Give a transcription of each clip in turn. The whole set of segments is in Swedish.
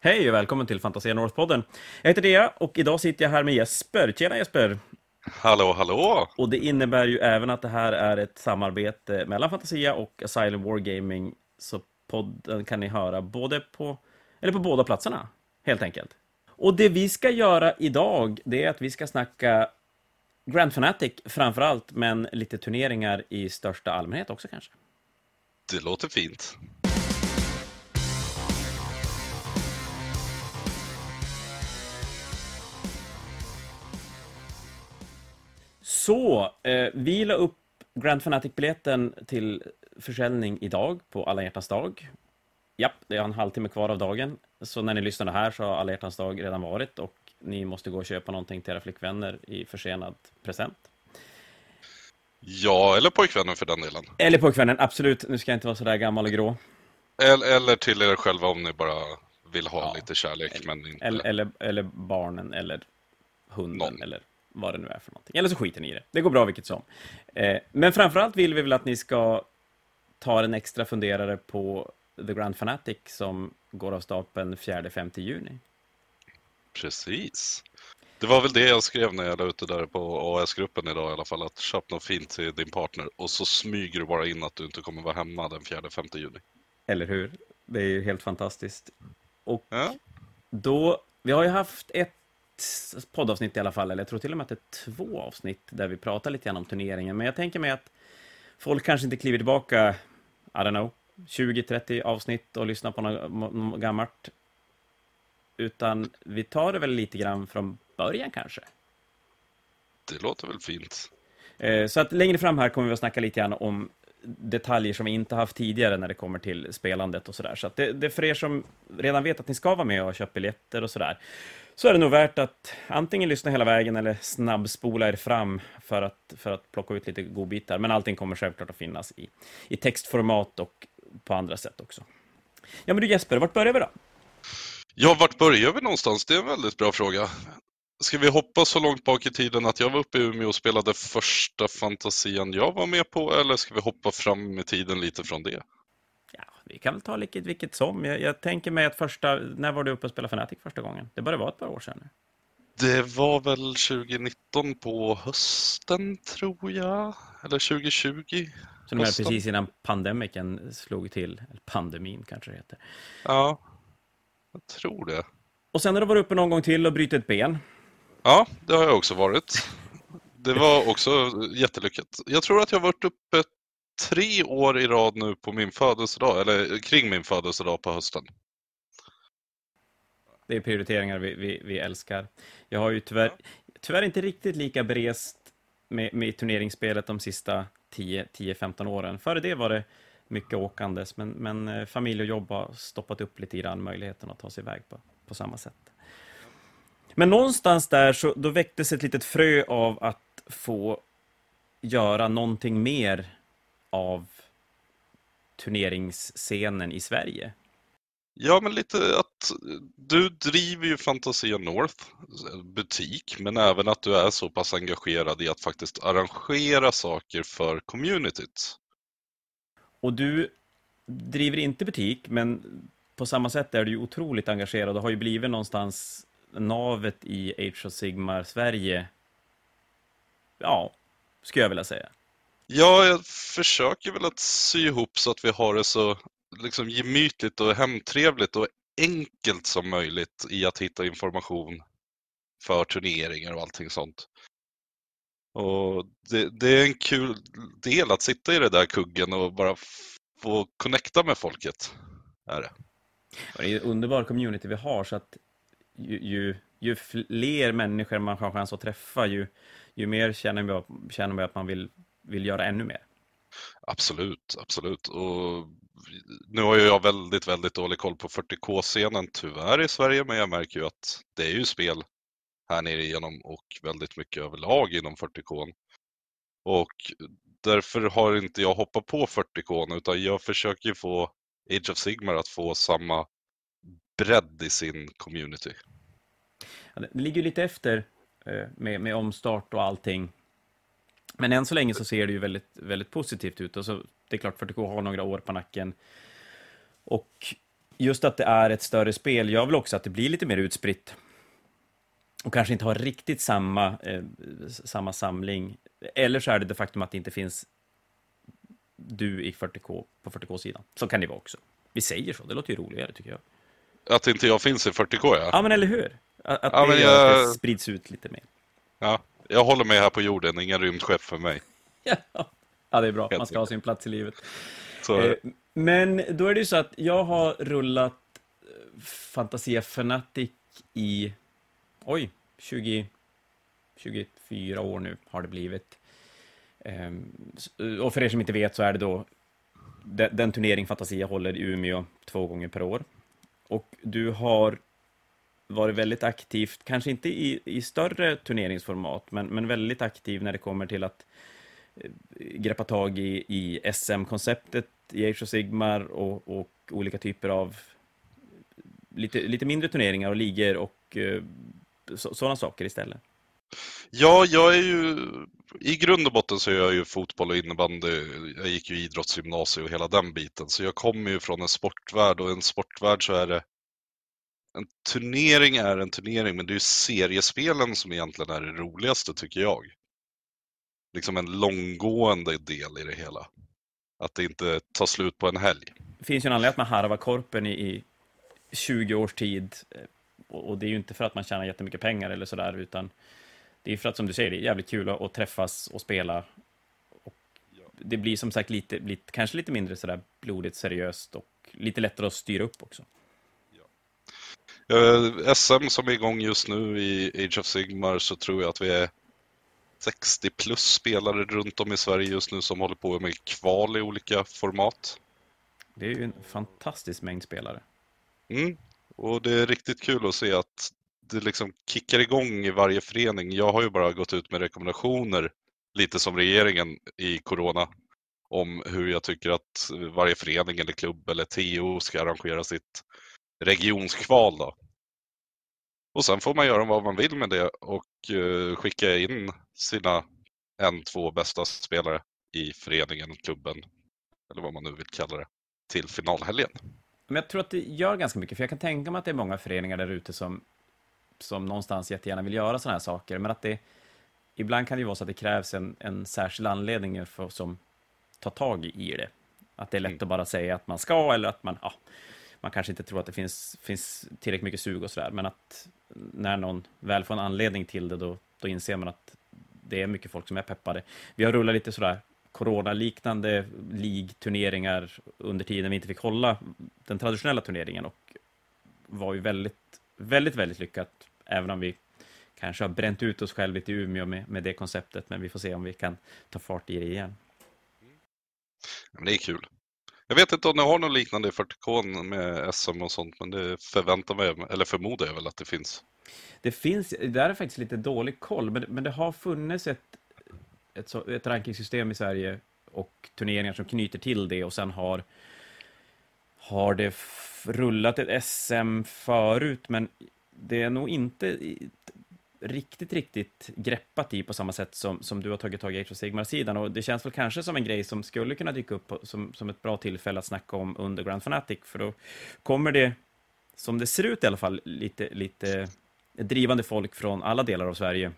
Hej och välkommen till Fantasia North-podden. Jag heter Dea och idag sitter jag här med Jesper. Tjena Jesper! Hallå, hallå! Och det innebär ju även att det här är ett samarbete mellan Fantasia och Asylum Wargaming. Så podden kan ni höra både på, eller på båda platserna, helt enkelt. Och det vi ska göra idag, det är att vi ska snacka Grand Fanatic framför allt, men lite turneringar i största allmänhet också kanske. Det låter fint. Så, eh, vi la upp Grand Fanatic-biljetten till försäljning idag på alla hjärtans dag. Japp, det är en halvtimme kvar av dagen. Så när ni lyssnar här så har alla hjärtans dag redan varit och ni måste gå och köpa någonting till era flickvänner i försenad present. Ja, eller pojkvännen för den delen. Eller pojkvännen, absolut. Nu ska jag inte vara sådär gammal och grå. Eller, eller till er själva om ni bara vill ha Ja. lite kärlek, men inte... Eller, eller, eller barnen, eller hunden, Någon. eller vad det nu är för någonting. Eller så skiter ni i det. Det går bra vilket som. Eh, men framförallt vill vi väl att ni ska ta en extra funderare på The Grand Fanatic som går av stapeln 4-5 juni. Precis. Det var väl det jag skrev när jag la ut det där på AS-gruppen idag i alla fall, att köp något fint till din partner och så smyger du bara in att du inte kommer vara hemma den 4-5 juni. Eller hur? Det är ju helt fantastiskt. Och Ja, då, vi har ju haft ett poddavsnitt i alla fall, eller jag tror till och med att det är två avsnitt där vi pratar lite grann om turneringen, men jag tänker mig att folk kanske inte kliver tillbaka, I don't know, 20-30 avsnitt och lyssnar på något, något gammalt, utan vi tar det väl lite grann från början kanske. det låter väl fint. Eh, Så att längre fram här kommer vi att snacka lite grann om detaljer som vi inte haft tidigare när det kommer till spelandet och sådär. Så att det, det är för er som redan vet att ni ska vara med och köpa biljetter och sådär, så är det nog värt att antingen lyssna hela vägen eller snabbspola er fram för att, för att plocka ut lite godbitar. Men allting kommer självklart att finnas i, i textformat och på andra sätt också. Ja, men du Jesper, vart börjar vi då? Ja, vart börjar vi någonstans? Det är en väldigt bra fråga. Ska vi hoppa så långt bak i tiden att jag var uppe i Umeå och spelade första fantasian jag var med på, eller ska vi hoppa fram i tiden lite från det? Vi kan väl ta vilket, vilket som. Jag, jag tänker mig att första, när var du uppe och spelade Fnatic första gången? Det börjar vara ett par år sedan nu. Det var väl 2019 på hösten, tror jag. Eller 2020. Så de är Hösten. precis innan pandemiken slog till. Eller pandemin kanske det heter. Ja, jag tror det. Och sen har du varit uppe någon gång till och brutit ett ben. Ja, det har jag också varit. Det var också jättelyckat. Jag tror att jag har varit uppe tre år i rad nu på min födelsedag, eller kring min födelsedag på hösten. Det är prioriteringar vi, vi, vi älskar. Jag har ju tyvärr, tyvärr inte riktigt lika berest med, med turneringsspelet de sista 10-15 åren. Före det var det mycket åkandes, men, men eh, familj och jobb har stoppat upp lite grann möjligheten att ta sig iväg på, på samma sätt. Men någonstans där så då väcktes ett litet frö av att få göra någonting mer av turneringsscenen i Sverige. Ja, men lite att du driver ju Fantasia North butik, men även att du är så pass engagerad i att faktiskt arrangera saker för communityt. Och du driver inte butik, men på samma sätt är du ju otroligt engagerad och har ju blivit någonstans navet i Age of Sigmar Sverige. Ja, skulle jag vilja säga. Ja, jag försöker väl att sy ihop så att vi har det så liksom gemytligt och hemtrevligt och enkelt som möjligt i att hitta information för turneringar och allting sånt. Och det, det är en kul del att sitta i det där kuggen och bara få connecta med folket. Är det. Och det är en underbar community vi har, så att ju, ju, ju fler människor man har chans att träffa, ju, ju mer känner man, känner man att man vill, vill göra ännu mer. Absolut, absolut. Och nu har ju jag väldigt, väldigt dålig koll på 40K-scenen tyvärr i Sverige, men jag märker ju att det är ju spel här nere igenom och väldigt mycket överlag inom 40K. Och därför har inte jag hoppat på 40K utan jag försöker få Age of Sigmar att få samma bredd i sin community. Ja, Det ligger lite efter eh, med, med omstart och allting. Men än så länge så ser det ju väldigt, väldigt positivt ut. Och så, det är klart, 40K har några år på nacken. Och just att det är ett större spel gör väl också att det blir lite mer utspritt. Och kanske inte har riktigt samma, eh, samma samling. Eller så är det det faktum att det inte finns du i 40K på 40K-sidan. Så kan det vara också. Vi säger så, det låter ju roligare tycker jag. Att inte jag finns i 40K ja. Ja, men eller hur? Att, att Ja, det, jag- det sprids ut lite mer. ja. Jag håller mig här på jorden, ingen rymdskepp för mig. Ja, det är bra. Man ska ha sin plats i livet. Så, Eh, Men då är det ju så att jag har rullat eh, Fantasia Fanatic i, oj, 20, 24 år nu har det blivit. Ehm, s- Och för er som inte vet så är det då den, den turnering Fantasia håller i Umeå två gånger per år. Och du har varit väldigt aktivt, kanske inte i, i större turneringsformat, men, men väldigt aktiv när det kommer till att eh, greppa tag i, i SM-konceptet i Age of Sigmar och, och olika typer av eh, lite, lite mindre turneringar och ligor och eh, så, sådana saker istället. Ja, jag är ju... I grund och botten så är jag ju fotboll och innebandy. Jag gick ju idrottsgymnasium och hela den biten. Så jag kommer ju från en sportvärld och i en sportvärld så är det... En turnering är en turnering, men det är ju seriespelen som egentligen är det roligaste tycker jag. Liksom en långgående del i det hela. Att det inte tar slut på en helg. Det finns ju en anledning att man harvar korpen i, i 20 års tid. eh, Och, och det är ju inte för att man tjänar jättemycket pengar eller sådär, utan det är för att, som du säger, det är jävligt kul att, att träffas och spela. Och det blir som sagt lite, lite, kanske lite mindre sådär blodigt seriöst och lite lättare att styra upp också. Eh, SM som är igång just nu i Age of Sigmar så tror jag att vi är 60 plus spelare runt om i Sverige just nu som håller på med kval i olika format. Det är ju en fantastisk mängd spelare. Mm. Och det är riktigt kul att se att det liksom kickar igång i varje förening. Jag har ju bara gått ut med rekommendationer, lite som regeringen i Corona, om hur jag tycker att varje förening eller klubb eller TO ska arrangera sitt regionskval. Då. Och sen får man göra vad man vill med det och eh, skicka in sina en, två bästa spelare i föreningen, klubben, eller vad man nu vill kalla det, till finalhelgen. Men jag tror att det gör ganska mycket, för jag kan tänka mig att det är många föreningar där ute som, som någonstans jättegärna vill göra sådana här saker, men att det ibland kan det ju vara så att det krävs en, en särskild anledning för som tar tag i det. Att det är lätt Mm. att bara säga att man ska, eller att man, ja, man kanske inte tror att det finns, finns tillräckligt mycket sug och sådär, men att när någon väl får en anledning till det, då, då inser man att det är mycket folk som är peppade. Vi har rullat lite sådär coronaliknande ligturneringar under tiden vi inte fick hålla den traditionella turneringen och var ju väldigt, väldigt, väldigt lyckat, även om vi kanske har bränt ut oss själva lite i Umeå med, med det konceptet, men vi får se om vi kan ta fart i det igen. Det är kul. Jag vet inte om ni har något liknande i 40K med SM och sånt, men det förväntar mig, eller förmodar jag väl att det finns. Det finns, där är faktiskt lite dålig koll, men, men det har funnits ett, ett, ett rankingsystem i Sverige och turneringar som knyter till det och sen har, har det rullat ett SM förut, men det är nog inte riktigt, riktigt greppat i på samma sätt som, som du har tagit tag i Age Sigmar-sidan. Och det känns väl kanske som en grej som skulle kunna dyka upp på, som, som ett bra tillfälle att snacka om under Grand Fanatic, för då kommer det, som det ser ut i alla fall, lite, lite drivande folk från alla delar av Sverige.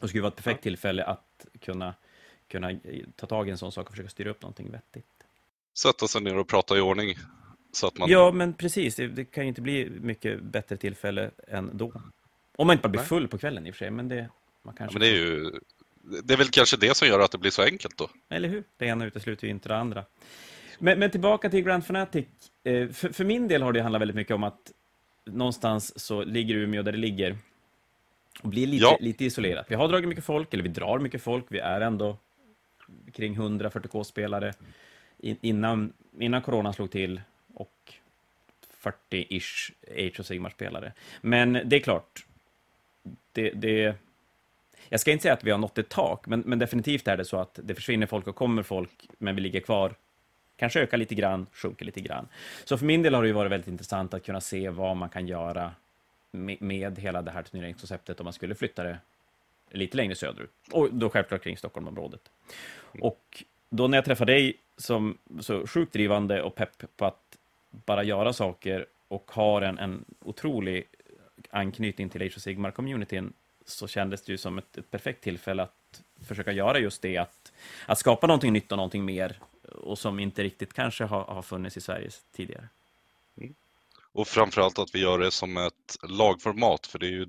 Och skulle vara ett perfekt tillfälle att kunna, kunna ta tag i en sån sak och försöka styra upp någonting vettigt. Sätta sig ner och prata i ordning. Så att man... Ja, men precis. Det, det kan ju inte bli mycket bättre tillfälle än då. Om man inte bara blir Nej. full på kvällen i och för sig, men det... Man Ja, kanske men det är ju... Det är väl kanske det som gör att det blir så enkelt då. Eller hur? Det ena utesluter ju inte det andra. Men, men tillbaka till Grand Fanatic. Eh, För, för min del har det handlat väldigt mycket om att någonstans så ligger Umeå där det ligger och blir lite, Ja. lite isolerat. Vi har dragit mycket folk, eller vi drar mycket folk. Vi är ändå kring 100 40K-spelare in, innan, innan coronan slog till och 40-ish Age of Sigmar-spelare. Men det är klart, det, det, jag ska inte säga att vi har nått ett tak, men, men definitivt är det så att det försvinner folk och kommer folk, men vi ligger kvar. Kanske ökar lite grann, sjunker lite grann. Så för min del har det ju varit väldigt intressant att kunna se vad man kan göra med, med hela det här turneringskonceptet om man skulle flytta det lite längre söderut. Och då självklart kring Stockholmområdet. Och då när jag träffade dig som så sjukt drivande och pepp på att bara göra saker och har en, en otrolig anknytning till Age of Sigmar-communityn så kändes det ju som ett, ett, perfekt tillfälle att försöka göra just det, att, att skapa någonting nytt och någonting mer och som inte riktigt kanske har, har funnits i Sverige tidigare. Mm. Och framförallt att vi gör det som ett lagformat, för det är ju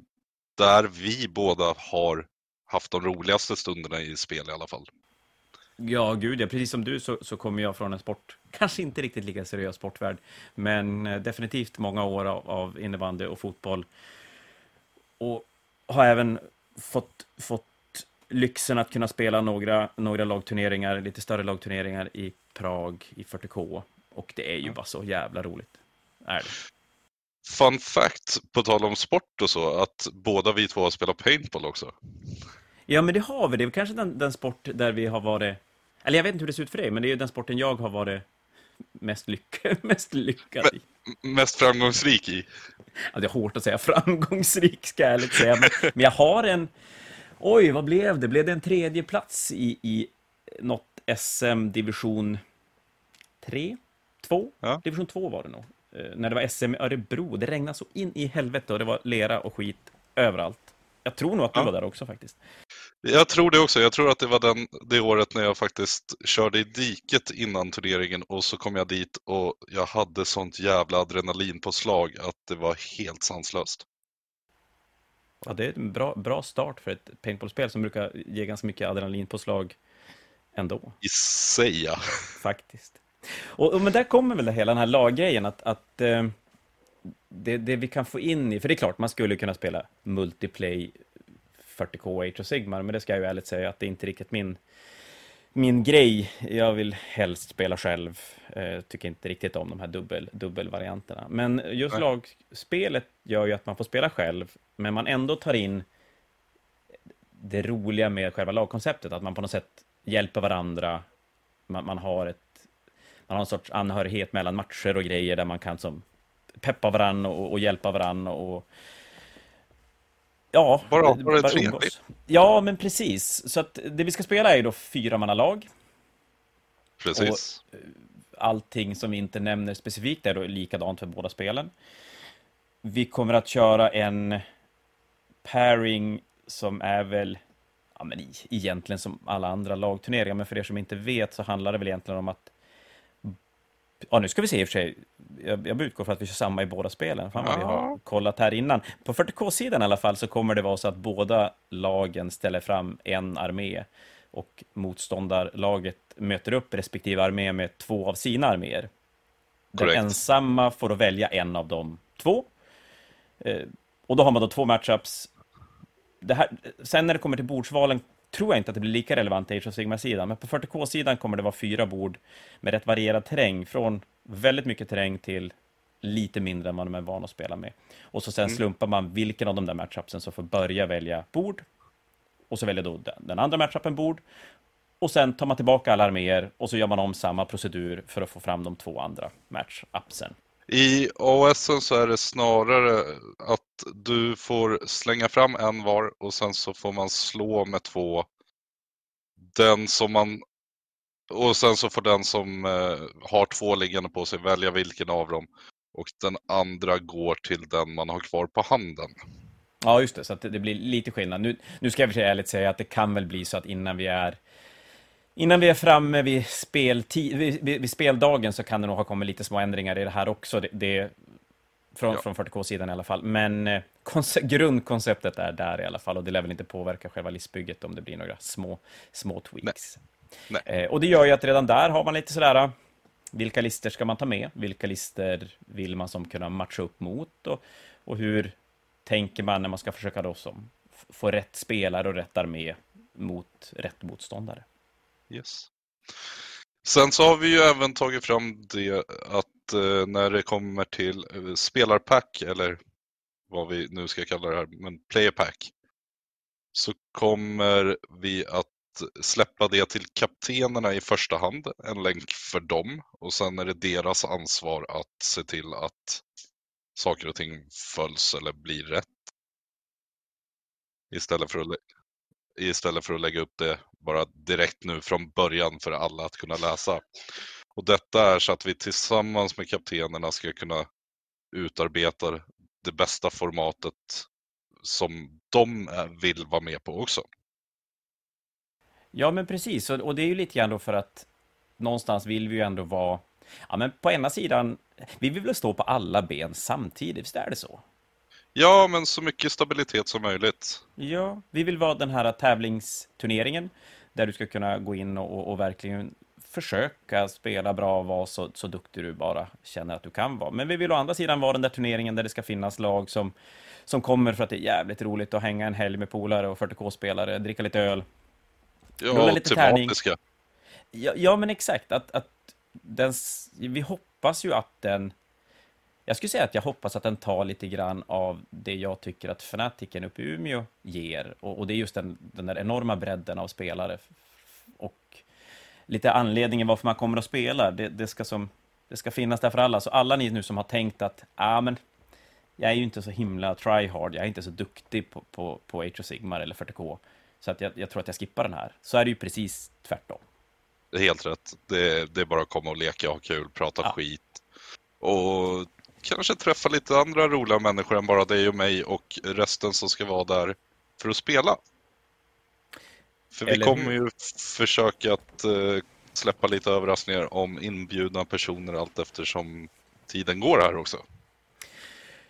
där vi båda har haft de roligaste stunderna i spel i alla fall. Ja, gud ja. Precis som du så, så kommer jag från en sport, kanske inte riktigt lika seriös sportvärld, men eh, definitivt många år av, av innebandy och fotboll. Och har även fått, fått lyxen att kunna spela några, några lagturneringar, lite större lagturneringar i Prag i 40K. Och det är ju bara så jävla roligt. Är det. Fun fact, på tal om sport och så, att båda vi två har spelat paintball också. Ja, men det har vi. Det är kanske den, den sport där vi har varit... Eller jag vet inte hur det ser ut för dig, men det är ju den sporten jag har varit mest, lyck mest lyckad i. Mest framgångsrik i? Ja, det är hårt att säga framgångsrik, ska jag ärligt säga. Men, men jag har en... Oj, vad blev det? Blev det en tredje plats i, i något SM division 3? 2? Ja. Division 2 var det nog. Eh, när det var SM i Örebro. Det regnade så in i helvete och det var lera och skit överallt. Jag tror nog att du ja. var där också faktiskt. Jag tror det också. Jag tror att det var den, det året när jag faktiskt körde i diket innan turneringen och så kom jag dit och jag hade sånt jävla adrenalinpåslag att det var helt sanslöst. Ja, det är en bra, bra start för ett paintballspel som brukar ge ganska mycket adrenalinpåslag ändå. I sig, ja. Faktiskt. Och, och, men där kommer väl hela den här laggrejen, att, att eh, det, det, vi kan få in i, för det är klart, man skulle kunna spela multiplay 40K Age of Sigmar, men det ska jag ju ärligt säga att det är inte riktigt min, min grej. Jag vill helst spela själv, eh, tycker inte riktigt om de här dubbel, dubbelvarianterna. Men just Nej. lagspelet gör ju att man får spela själv, men man ändå tar in det roliga med själva lagkonceptet, att man på något sätt hjälper varandra, man, man har ett man har en sorts anhörighet mellan matcher och grejer där man kan som peppa varandra och, och hjälpa varandra och Ja, bara, bara, bara trevligt. Ja, men precis. Så att det vi ska spela är då fyra manna lag. Precis. Och eh, allting som vi inte nämner specifikt är då likadant för båda spelen. Vi kommer att köra en pairing som är väl ja, men egentligen som alla andra lagturneringar, men för er som inte vet så handlar det väl egentligen om att Ja, nu ska vi se i och för sig. Jag, jag utgår för att vi kör samma i båda spelen. Fan vad ja. vi har kollat här innan. På 40K-sidan i alla fall så kommer det vara så att båda lagen ställer fram en armé och motståndarlaget möter upp respektive armé med två av sina arméer. Den ensamma får då välja en av de två. Eh, och då har man då två matchups. Det här, sen när det kommer till bordsvalen tror jag inte att det blir lika relevant i Age of Sigmar-sidan, men på 40K-sidan kommer det vara fyra bord med rätt varierad terräng, från väldigt mycket terräng till lite mindre än vad de är vana att spela med. Och så sen mm. slumpar man vilken av de där matchupsen som får börja välja bord. Och så väljer då den andra matchupen bord. Och sen tar man tillbaka alla arméer och så gör man om samma procedur för att få fram de två andra matchupsen. I AOS så är det snarare att du får slänga fram en var och sen så får man slå med två. Den som man och sen så får den som eh, har två liggande på sig välja vilken av dem. Och den andra går till den man har kvar på handen. Ja, just det. Så att det blir lite skillnad. Nu, nu ska jag för ärligt säga att det kan väl bli så att innan vi är Innan vi är framme vid, speltid, vid, vid, speldagen så kan det nog ha kommit lite små ändringar i det här också. Det, det från, ja. från 40K-sidan i alla fall. Men eh, grundkonceptet är där i alla fall och det lär väl inte påverka själva listbygget om det blir några små, små tweaks. Nej. Nej. Eh, och det gör ju att redan där har man lite sådär, vilka lister ska man ta med? Vilka lister vill man som kunna matcha upp mot? Och, och hur tänker man när man ska försöka då som få rätt spelare och rätt armé mot rätt motståndare? Yes. Sen så har vi ju även tagit fram det att eh, när det kommer till eh, spelarpack eller vad vi nu ska kalla det här, men playerpack. Så kommer vi att släppa det till kaptenerna i första hand, en länk för dem. Och sen är det deras ansvar att se till att saker och ting följs eller blir rätt. Istället för att, istället för att lägga upp det bara direkt nu från början för alla att kunna läsa. Och detta är så att vi tillsammans med kaptenerna ska kunna utarbeta det bästa formatet som de eh, vill vara med på också. Ja, men precis. Och det är ju lite grann då för att någonstans vill vi ju ändå vara... Ja, men på ena sidan, vi vill väl stå på alla ben samtidigt, visst är det så? Ja, men så mycket stabilitet som möjligt. Ja, vi vill vara den här tävlingsturneringen där du ska kunna gå in och, och verkligen försöka spela bra och vara så, så duktig du bara känner att du kan vara. Men vi vill å andra sidan vara den där turneringen där det ska finnas lag som, som kommer för att det är jävligt roligt att hänga en helg med polare och 40K-spelare, dricka lite öl. Ja, lite tematiska. Ja, ja, men exakt. Att, att den, vi hoppas ju att den... Jag skulle säga att jag hoppas att den tar lite grann av det jag tycker att Fanatiken uppe i Umeå ger. Och, och det är just den, den där enorma bredden av spelare. Och lite anledningen varför man kommer att spela. Det, det, ska, som, det ska finnas där för alla. Så alla ni nu som har tänkt att ah, men jag är ju inte så himla tryhard, jag är inte så duktig på, på, på Age of Sigmar eller 40K. Så att jag, jag, tror att jag skippar den här. Så är det ju precis tvärtom. Helt rätt. Det, det är bara att komma och leka och ha kul, prata ja. skit. Och kanske träffa lite andra roliga människor än bara dig och mig och resten som ska vara där för att spela. För vi kommer ju försöka att uh, släppa lite överraskningar om inbjudna personer allt eftersom tiden går här också.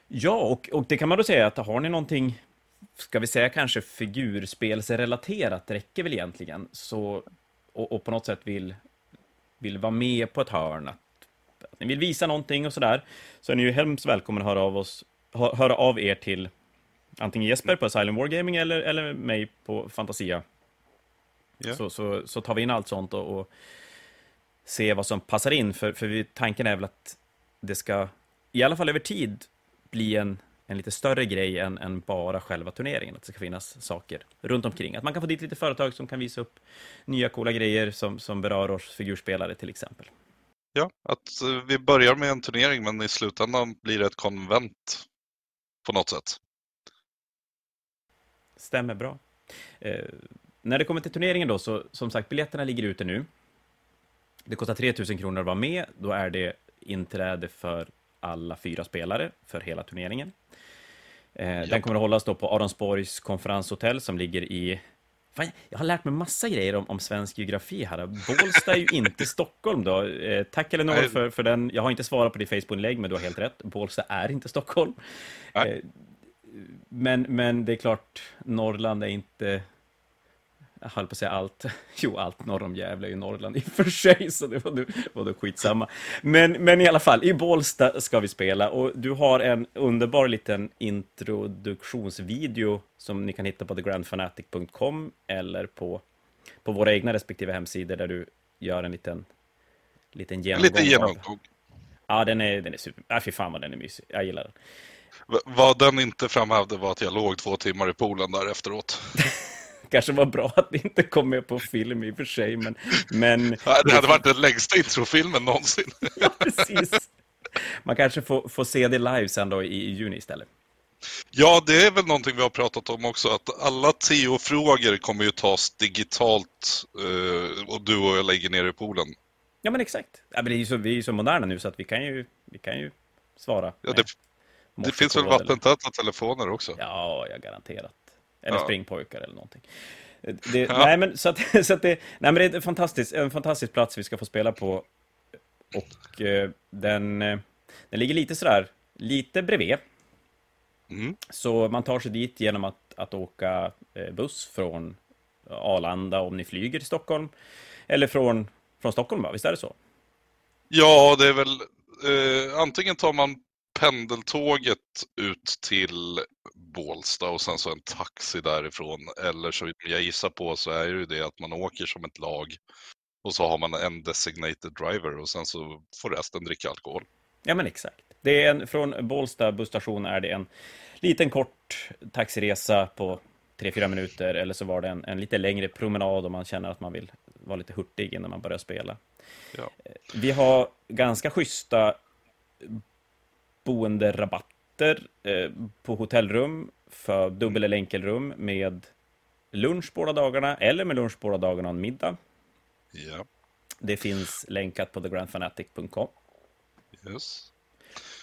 Ja, och, och det kan man då säga att har ni någonting, ska vi säga kanske figurspelsrelaterat, räcker väl egentligen, så, och, och på något sätt vill, vill vara med på ett hörn, att ni vill visa någonting och sådär, så är ni ju hemskt välkomna att höra av, oss, hö, höra av er till antingen Jesper på Asylum Wargaming eller, eller mig på Fantasia Yeah. Så, så, så tar vi in allt sånt och, och ser vad som passar in. För, för vi, tanken är väl att det ska, i alla fall över tid, bli en, en lite större grej än, än bara själva turneringen. Att det ska finnas saker runt omkring. Att man kan få dit lite företag som kan visa upp nya coola grejer som, som berör oss figurspelare till exempel. Ja, att eh, vi börjar med en turnering men i slutändan blir det ett konvent på något sätt. Stämmer bra. Eh, när det kommer till turneringen då, så som sagt, biljetterna ligger ute nu. Det kostar 3000 kronor att vara med. Då är det inträde för alla fyra spelare för hela turneringen. Eh, den kommer att hållas då på Aronsborgs konferenshotell som ligger i... Fan, jag har lärt mig massa grejer om, om svensk geografi här. Bålsta är ju inte Stockholm då. Eh, tack Elinor för, för den. Jag har inte svarat på ditt Facebook-inlägg, men du har helt rätt. Bålsta är inte Stockholm. Eh, men, men det är klart, Norrland är inte jag höll på att säga allt, jo allt norr om Gävle är ju Norrland i och för sig, så det var var då skitsamma. Men, men i alla fall, i Bålsta ska vi spela och du har en underbar liten introduktionsvideo som ni kan hitta på thegrandfanatic.com eller på, på våra egna respektive hemsidor där du gör en liten, liten genomgång. Lite genomgång. Ja, den är, den är super. Ja, fy fan vad den är mysig. Jag gillar den. Vad den inte framhävde var att jag låg två timmar i poolen där efteråt. kanske var bra att det inte kom med på film i och för sig, men... men... Det hade varit den längsta introfilmen någonsin. ja, precis. Man kanske får, får se det live sen då i, i juni istället. Ja, det är väl någonting vi har pratat om också, att alla TO-frågor kommer ju tas digitalt eh, och du och jag lägger ner i poolen. Ja, men exakt. Ja, men det är så, vi är ju så moderna nu så att vi kan ju, vi kan ju svara. Ja, det, det finns väl vattentäta telefoner också? Ja, jag garanterat. Eller ja. springpojkar eller någonting. Det, ja. Nej, men så att, så att det, nej, men det är en fantastisk, en fantastisk plats vi ska få spela på. Och eh, den, eh, den ligger lite sådär, lite bredvid. Mm. Så man tar sig dit genom att, att åka eh, buss från Arlanda om ni flyger till Stockholm. Eller från, från Stockholm, va? visst är det så? Ja, det är väl eh, antingen tar man pendeltåget ut till Bålsta och sen så en taxi därifrån. Eller så jag gissar på så är det ju det att man åker som ett lag och så har man en designated driver och sen så får resten dricka alkohol. Ja men exakt. Det är en, från Bålsta busstation är det en liten kort taxiresa på 3-4 minuter eller så var det en, en lite längre promenad om man känner att man vill vara lite hurtig innan man börjar spela. Ja. Vi har ganska schyssta boenderabatter eh, på hotellrum för dubbel eller enkelrum med lunch båda dagarna eller med lunch båda dagarna och en middag. Ja. Det finns länkat på thegrandfanatic.com. Yes.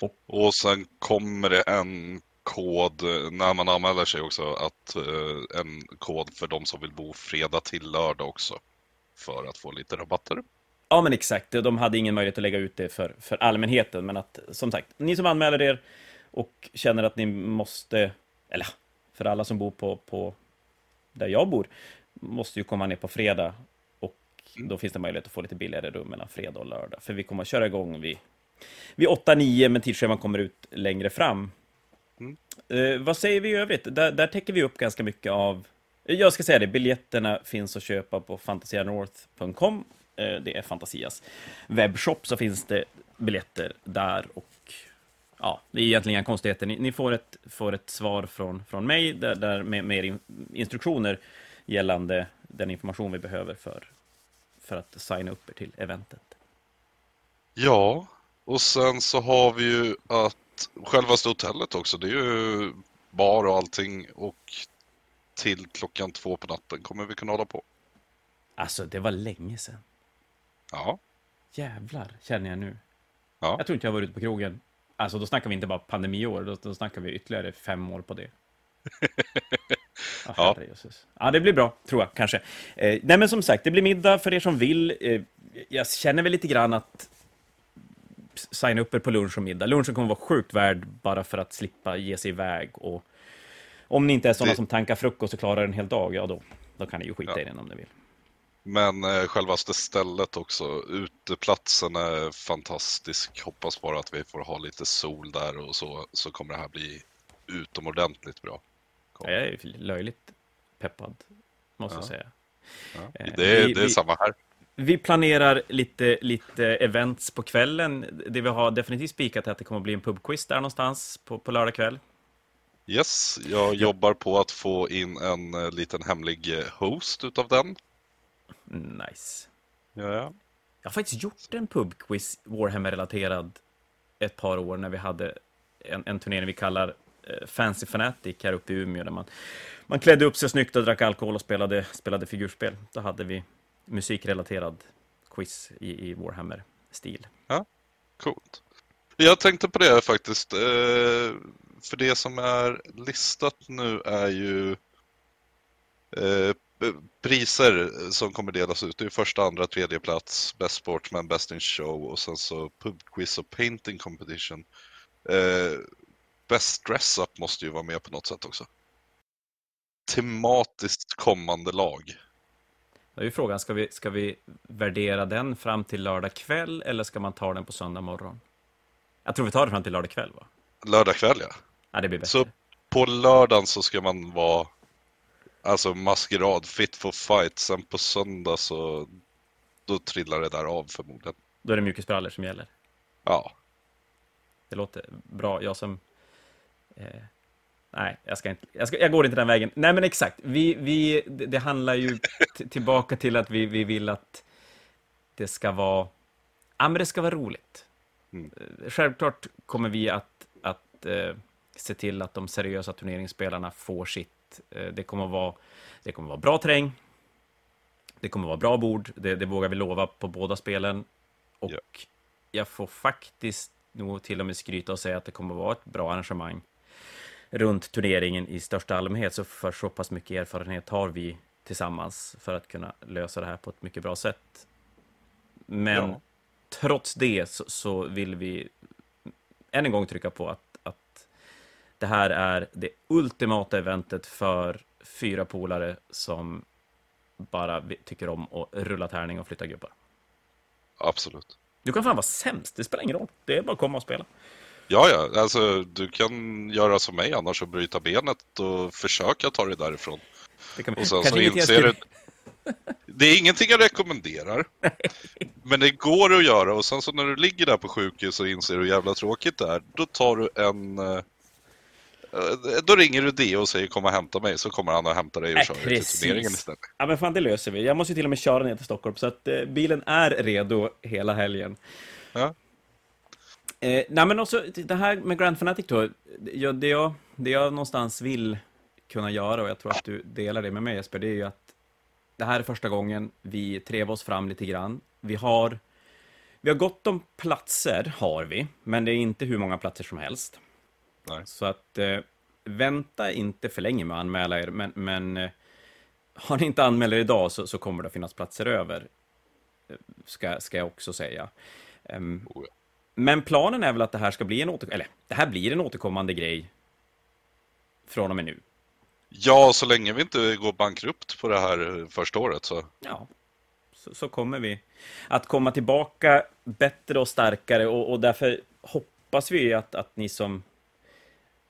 Och- Och sen kommer det en kod när man anmäler sig också, att eh, en kod för de som vill bo fredag till lördag också. För att få lite rabatter. Ja, men exakt. De hade ingen möjlighet att lägga ut det för, för allmänheten, men att som sagt, ni som anmäler er och känner att ni måste, eller för alla som bor på, på där jag bor, måste ju komma ner på fredag och då finns det möjlighet att få lite billigare rum mellan fredag och lördag, för vi kommer att köra igång vid, vid 8-9, men tidsscheman kommer ut längre fram. Mm. Eh, vad säger vi i övrigt? Där, där täcker vi upp ganska mycket av jag ska säga det, biljetterna finns att köpa på fantasianorth.com. Eh, Det är Fantasias webbshop, så finns det biljetter där. Och ja, Det är egentligen inga konstigheter. Ni, ni får, ett, får ett svar från, från mig där, där med mer in, instruktioner gällande den information vi behöver för, för att signa upp er till eventet. Ja, och sen så har vi ju att självaste hotellet också, det är ju bar och allting och till klockan två på natten kommer vi kunna hålla på. Alltså, det var länge sedan. Ja, Jävlar, känner jag nu. Ja. Jag tror inte jag var ute på krogen. Alltså, då snackar vi inte bara pandemiår, då, då snackar vi ytterligare fem år på det. Ja, Ja. det blir bra, tror jag, kanske. Eh, nej, men som sagt, det blir middag för er som vill. Eh, jag känner väl lite grann att signa upp er på lunch och middag. Lunchen kommer vara sjukt värd bara för att slippa ge sig iväg. Och om ni inte är sådana Det- som tankar frukost och klarar en hel dag, ja då, då kan ni ju skita Ja. i den om ni vill. Men eh, självaste stället också, uteplatsen är fantastisk. Hoppas bara att vi får ha lite sol där och så, så kommer det här bli utomordentligt bra. Jag är löjligt peppad, måste Ja. jag säga. Ja. Eh, Det, är- vi- det är vi- samma här. Vi planerar lite, lite events på kvällen. Det vi har definitivt spikat är att det kommer att bli en pubquiz där någonstans på, på lördag kväll. Yes, jag jobbar på att få in en eh, liten hemlig eh, host utav den. Nice. Ja, ja. Jag har faktiskt gjort en pubquiz Warhammer-relaterad ett par år när vi hade en, en turnering vi kallar eh, Fancy Fanatic här uppe i Umeå där man, man klädde upp sig snyggt och drack alkohol och spelade, spelade figurspel. Då hade vi musikrelaterad quiz i, i Warhammer-stil. Coolt. Jag tänkte på det faktiskt. eh, För det som är listat nu är ju eh, priser som kommer delas ut. Det är första, andra, tredje plats, Best Sportsman, Best in Show och sen så Pub Quiz och Painting Competition. Eh, Best Dress Up måste ju vara med på något sätt också. Tematiskt kommande lag. Då är ju frågan, ska vi, ska vi värdera den fram till lördag kväll eller ska man ta den på söndag morgon? Jag tror vi tar det fram till lördag kväll, va? Lördag kväll ja. Ja, det blir bättre. Så på lördagen så ska man vara alltså maskerad, fit for fight. Sen på söndag så då trillar det där av förmodligen. Då är det mjukisbrallor som gäller. Ja, Det låter bra. Jag som... Eh, nej, jag, ska inte, jag, ska, jag går inte den vägen. Nej, men exakt. Vi, vi, det, handlar ju tillbaka till att vi, vi vill att det ska vara... Ja, men det ska vara roligt. Mm. Eh, Självklart kommer vi att, att eh, se till att de seriösa turneringsspelarna får sitt. Eh, det, kommer att vara, det kommer att vara bra terräng. Det kommer att vara bra bord. Det, det vågar vi lova på båda spelen. Och Ja. jag får faktiskt nog till och med skryta och säga att det kommer att vara ett bra arrangemang runt turneringen i största allmänhet. Så för så pass mycket erfarenhet har vi tillsammans för att kunna lösa det här på ett mycket bra sätt. Men Ja. trots det så, så vill vi än en gång trycka på att, att det här är det ultimata eventet för fyra polare som bara tycker om att rulla tärning och flytta gubbar. absolut. Du kan fan vara sämst, det spelar ingen roll. Det är bara att komma och spela. Ja, ja, alltså du kan göra som mig annars och bryta benet och försöka ta det därifrån. Det kan, Och sen kanske så inser du... Det är ingenting jag rekommenderar. Men det går att göra och sen så när du ligger där på sjukhus och inser hur jävla tråkigt det är, då tar du en... eh, Då ringer du det och säger kom och hämta mig, så kommer han och hämtar dig och Äh, kör dig till precis. turneringen istället. Ja, men fan, det löser vi. Jag måste ju till och med köra ner till Stockholm, så att eh, bilen är redo hela helgen. Ja. Eh, nej, men också det här med Grand Fanatic då. Jag, det, jag, det jag någonstans vill kunna göra, och jag tror att du delar det med mig Jesper, det är ju att det här är första gången vi trevar oss fram lite grann. Vi har, vi har gott om platser, har vi, men det är inte hur många platser som helst. Nej. Så att eh, vänta inte för länge med att anmäla er, men, men eh, har ni inte anmält er idag så, så kommer det finnas platser över, eh, ska, ska jag också säga. Um, Oh ja. Men planen är väl att det här ska bli en åter, eller det här blir en återkommande grej från och med nu. Ja, så länge vi inte går bankrupt på det här eh, första året så. Ja, så, så kommer vi att komma tillbaka bättre och starkare och, och därför hoppas vi att, att ni som,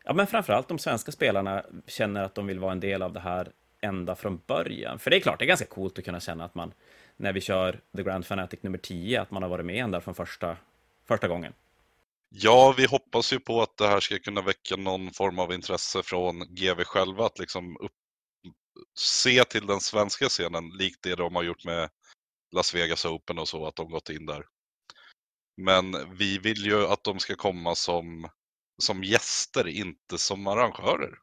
ja men framförallt de svenska spelarna känner att de vill vara en del av det här ända från början. För det är klart, det är ganska coolt att kunna känna att man, när vi kör The Grand Fanatic nummer 10, att man har varit med ända från första, första gången. Ja, vi hoppas ju på att det här ska kunna väcka någon form av intresse från GV själva att liksom upp, se till den svenska scenen likt det de har gjort med Las Vegas Open och så, att de gått in där. Men vi vill ju att de ska komma som, som gäster, inte som arrangörer.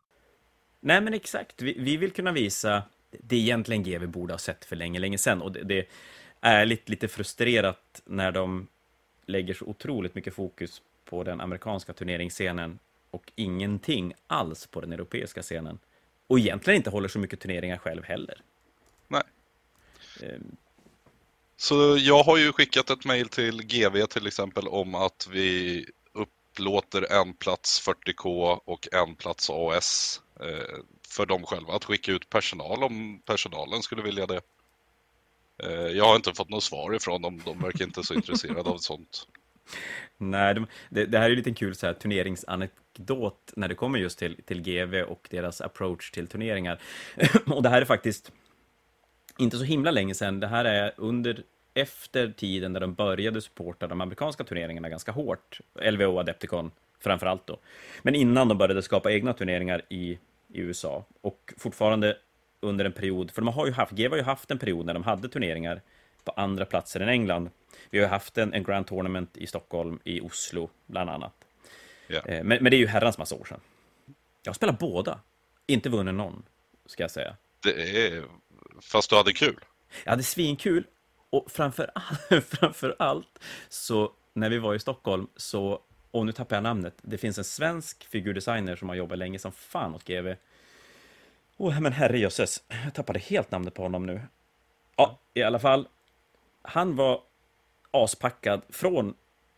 Nej, men exakt. Vi, vi vill kunna visa det egentligen GV borde ha sett för länge, länge sedan. Och det, det är ärligt lite frustrerat när de lägger så otroligt mycket fokus på den amerikanska turneringsscenen och ingenting alls på den europeiska scenen. Och egentligen inte håller så mycket turneringar själv heller. Nej. Ehm, Så jag har ju skickat ett mejl till GV till exempel om att vi upplåter en plats 40K och en plats AS eh, för dem själva att skicka ut personal om personalen skulle vilja det. Eh, jag har inte fått något svar ifrån dem, de verkar inte så intresserade av sånt. Nej, de, det, det här är ju en liten kul så här, turneringsanekdot när det kommer just till, till GV och deras approach till turneringar. och det här är faktiskt inte så himla länge sedan. Det här är under efter tiden där de började supporta de amerikanska turneringarna ganska hårt. LVO Adepticon framför allt då. Men innan de började skapa egna turneringar i, i USA. Och fortfarande under en period, för de har ju haft, GV har ju haft en period när de hade turneringar på andra platser än England. Vi har ju haft en, en Grand Tournament i Stockholm, i Oslo, bland annat. Eh, Men, men det är ju herrans massa år sedan. Jag har spelat båda. Inte vunnit någon, ska jag säga. Det är... Fast du hade kul. Jag hade svinkul och framför, all, framför allt så när vi var i Stockholm så, och nu tappar jag namnet, det finns en svensk figurdesigner som har jobbat länge som fan åt GV. Åh, men herrejösses, jag tappade helt namnet på honom nu. Ja, i alla fall, han var aspackad från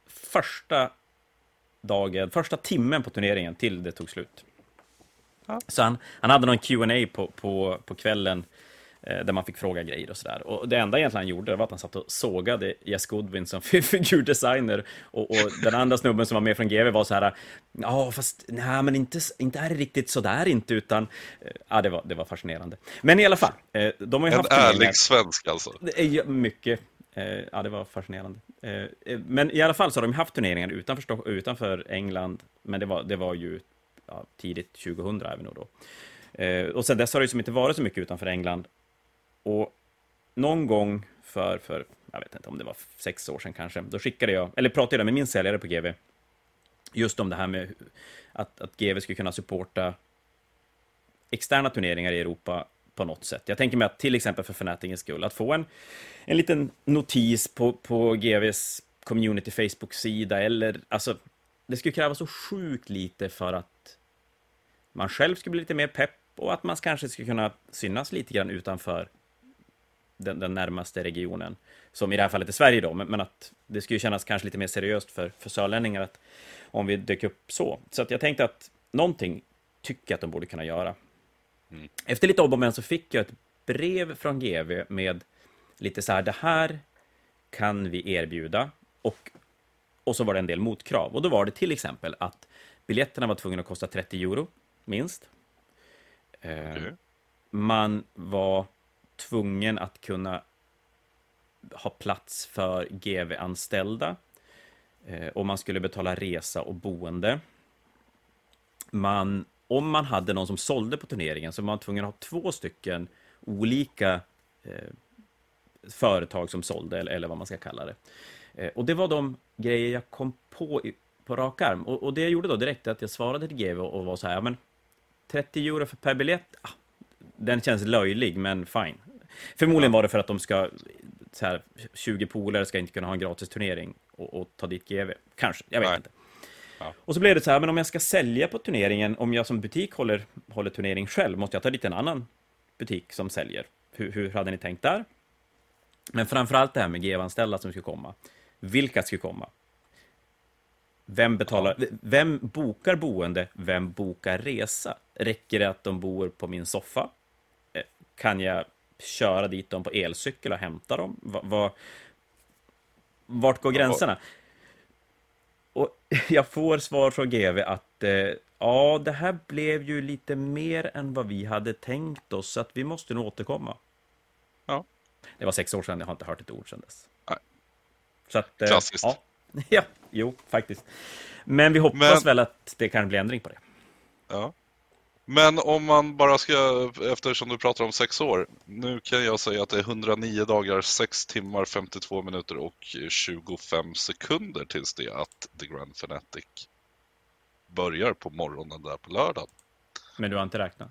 första dagen, första timmen på turneringen till det tog slut. Ja. Så han, han hade någon Q&A på, på, på kvällen där man fick fråga grejer och sådär. Och det enda egentligen han gjorde var att han satt och sågade Jess Goodwin som figurdesigner. Och, och den andra snubben som var med från GV var så här, ja fast nej men inte, inte är det riktigt sådär inte, utan eh, ja, det var, det var fascinerande. Men i alla fall, eh, de har ju En haft turneringar. ärlig svensk alltså. Är mycket. Eh, ja, det var fascinerande. Eh, eh, men i alla fall så har de haft turneringar utanför, utanför England, men det var, det var ju ja, tidigt 2000 även då. Eh, och sen dess har det ju som inte varit så mycket utanför England. Och någon gång för, för, jag vet inte om det var sex år sedan kanske, då skickade jag, eller pratade jag med min säljare på GV, just om det här med att, att GV skulle kunna supporta externa turneringar i Europa på något sätt. Jag tänker mig att till exempel för Fnaticens skull, att få en, en liten notis på, på GVs community Facebook-sida eller alltså, det skulle krävas så sjukt lite för att man själv skulle bli lite mer pepp och att man kanske skulle kunna synas lite grann utanför den, den närmaste regionen. Som i det här fallet är Sverige då, men, men att det skulle kännas kanske lite mer seriöst för, för sörlänningar att om vi dök upp så. Så att jag tänkte att någonting tycker jag att de borde kunna göra. Efter lite om och men så fick jag ett brev från GV med lite så här, det här kan vi erbjuda. Och, och så var det en del motkrav. Och då var det till exempel att biljetterna var tvungna att kosta 30 euro, minst. Okej. Man var tvungen att kunna ha plats för GV-anställda. Eh, och man skulle betala resa och boende. Man, om man hade någon som sålde på turneringen så var man tvungen att ha två stycken olika eh, företag som sålde, eller, eller vad man ska kalla det. Eh, och det var de grejer jag kom på i, på rak arm. Och, och det jag gjorde då direkt är att jag svarade till GV och var så här, ja, men 30 euro för per biljett, ah, den känns löjlig, men fine. Förmodligen var det för att de ska, så här, 20 polare ska inte kunna ha en gratis turnering och, och ta dit GV. Kanske, jag vet Nej. inte. Ja. Och så blev det så här, men om jag ska sälja på turneringen, om jag som butik håller, håller turnering själv, måste jag ta dit en annan butik som säljer. Hur, hur hade ni tänkt där? Men framförallt det här med GV-anställda som skulle komma. Vilka skulle komma? Vem betalar, vem bokar boende? Vem bokar resa? Räcker det att de bor på min soffa? Eh, Kan jag köra dit dem på elcykel och hämta dem? Va, va, vart går gränserna? Och jag får svar från GV att eh, ja, det här blev ju lite mer än vad vi hade tänkt oss, så att vi måste nog återkomma. Ja. Det var sex år sedan, jag har inte hört ett ord sedan dess. Nej. Så att, eh, Klassiskt. Ja. ja, jo, faktiskt. Men vi hoppas Men- väl att det kan bli ändring på det. Ja. Men om man bara ska, eftersom du pratar om sex år, nu kan jag säga att det är 109 dagar, 6 timmar, 52 minuter och 25 sekunder tills det att The Grand Fanatic börjar på morgonen där på lördag. Men du har inte räknat?